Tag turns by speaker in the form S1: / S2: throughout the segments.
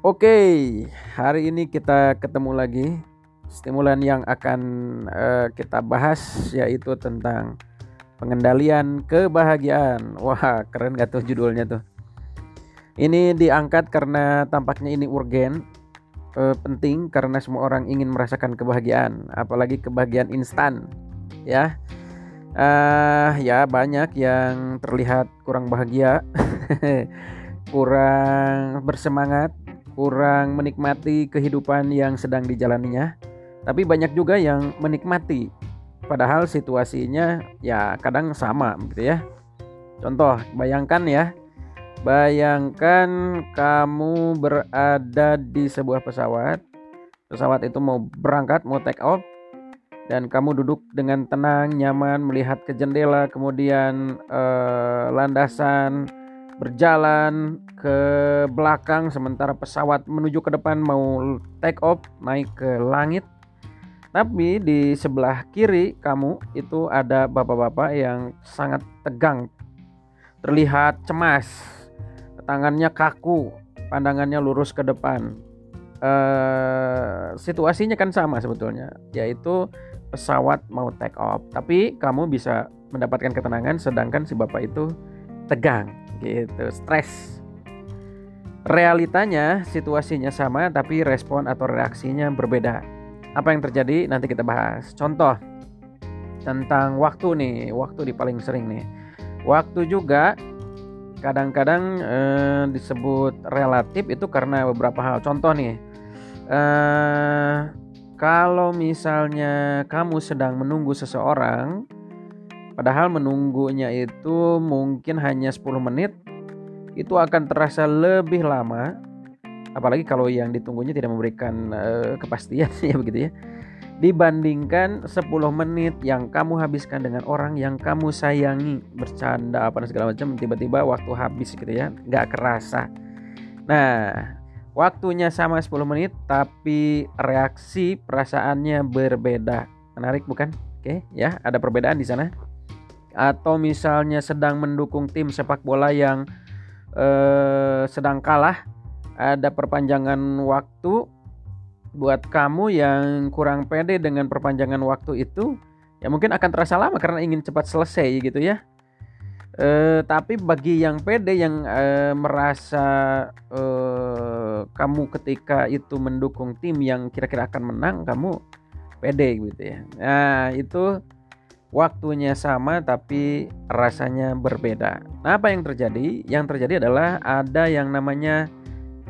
S1: Oke, hari ini kita ketemu lagi. Stimulan yang akan uh, kita bahas yaitu tentang pengendalian kebahagiaan. Wah, keren gak tuh judulnya tuh? Ini diangkat karena tampaknya ini urgen, uh, penting karena semua orang ingin merasakan kebahagiaan, apalagi kebahagiaan instan, ya. Uh, ya banyak yang terlihat kurang bahagia, kurang bersemangat, kurang menikmati kehidupan yang sedang dijalaninya, tapi banyak juga yang menikmati. Padahal situasinya ya kadang sama gitu ya. Contoh, bayangkan ya. Bayangkan kamu berada di sebuah pesawat. Pesawat itu mau berangkat, mau take off dan kamu duduk dengan tenang, nyaman melihat ke jendela, kemudian eh, landasan berjalan ke belakang sementara pesawat menuju ke depan mau take off naik ke langit. Tapi di sebelah kiri kamu itu ada bapak-bapak yang sangat tegang terlihat cemas tangannya kaku pandangannya lurus ke depan. Uh, situasinya kan sama sebetulnya yaitu pesawat mau take off. Tapi kamu bisa mendapatkan ketenangan sedangkan si bapak itu tegang gitu stres. Realitanya situasinya sama tapi respon atau reaksinya berbeda. Apa yang terjadi? Nanti kita bahas. Contoh tentang waktu nih waktu di paling sering nih. Waktu juga kadang-kadang eh, disebut relatif itu karena beberapa hal. Contoh nih eh, kalau misalnya kamu sedang menunggu seseorang Padahal menunggunya itu mungkin hanya 10 menit itu akan terasa lebih lama. Apalagi kalau yang ditunggunya tidak memberikan uh, kepastian ya begitu ya. Dibandingkan 10 menit yang kamu habiskan dengan orang yang kamu sayangi bercanda apa dan segala macam tiba-tiba waktu habis gitu ya nggak kerasa. Nah waktunya sama 10 menit tapi reaksi perasaannya berbeda. Menarik bukan? Oke ya ada perbedaan di sana atau misalnya sedang mendukung tim sepak bola yang eh, sedang kalah ada perpanjangan waktu buat kamu yang kurang pede dengan perpanjangan waktu itu ya mungkin akan terasa lama karena ingin cepat selesai gitu ya. E, tapi bagi yang pede yang e, merasa e, kamu ketika itu mendukung tim yang kira-kira akan menang kamu pede gitu ya. Nah itu waktunya sama tapi rasanya berbeda. Nah, apa yang terjadi? Yang terjadi adalah ada yang namanya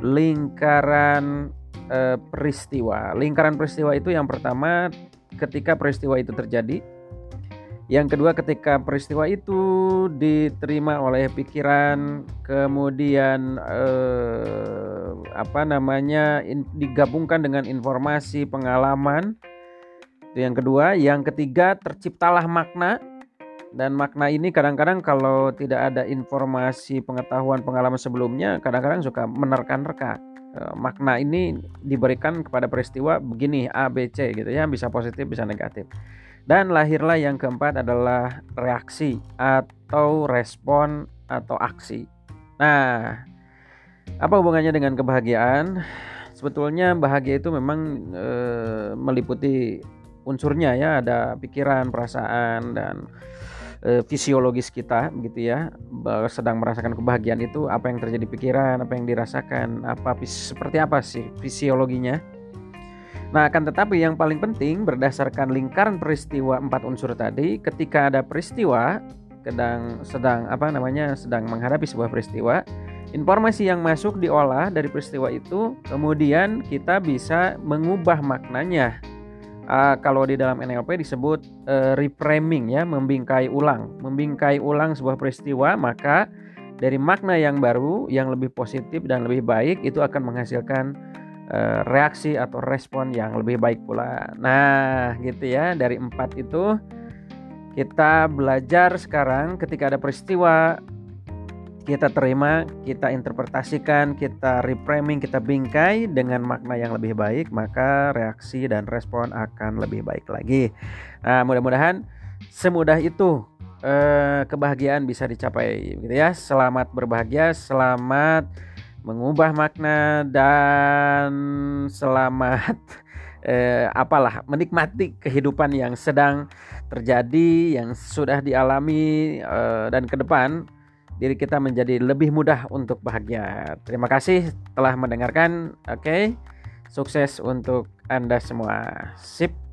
S1: lingkaran e, peristiwa. Lingkaran peristiwa itu yang pertama ketika peristiwa itu terjadi. Yang kedua ketika peristiwa itu diterima oleh pikiran, kemudian eh, apa namanya in, digabungkan dengan informasi, pengalaman, itu yang kedua, yang ketiga terciptalah makna dan makna ini kadang-kadang kalau tidak ada informasi pengetahuan pengalaman sebelumnya kadang-kadang suka menerka-nerka. E, makna ini diberikan kepada peristiwa begini A B C gitu ya, bisa positif bisa negatif. Dan lahirlah yang keempat adalah reaksi atau respon atau aksi. Nah, apa hubungannya dengan kebahagiaan? Sebetulnya bahagia itu memang e, meliputi unsurnya ya ada pikiran perasaan dan e, fisiologis kita gitu ya sedang merasakan kebahagiaan itu apa yang terjadi pikiran apa yang dirasakan apa seperti apa sih fisiologinya? Nah, akan tetapi yang paling penting berdasarkan lingkaran peristiwa empat unsur tadi, ketika ada peristiwa sedang sedang apa namanya sedang menghadapi sebuah peristiwa, informasi yang masuk diolah dari peristiwa itu, kemudian kita bisa mengubah maknanya uh, kalau di dalam NLP disebut uh, reframing ya, membingkai ulang, membingkai ulang sebuah peristiwa, maka dari makna yang baru, yang lebih positif dan lebih baik itu akan menghasilkan uh, reaksi atau respon yang lebih baik pula. Nah, gitu ya, dari empat itu kita belajar sekarang ketika ada peristiwa kita terima, kita interpretasikan, kita reframing, kita bingkai dengan makna yang lebih baik, maka reaksi dan respon akan lebih baik lagi. Nah, mudah-mudahan semudah itu eh, kebahagiaan bisa dicapai gitu ya. Selamat berbahagia, selamat mengubah makna dan selamat eh, apalah menikmati kehidupan yang sedang terjadi yang sudah dialami eh, dan ke depan diri kita menjadi lebih mudah untuk bahagia. Terima kasih telah mendengarkan. Oke. Okay? Sukses untuk Anda semua. Sip.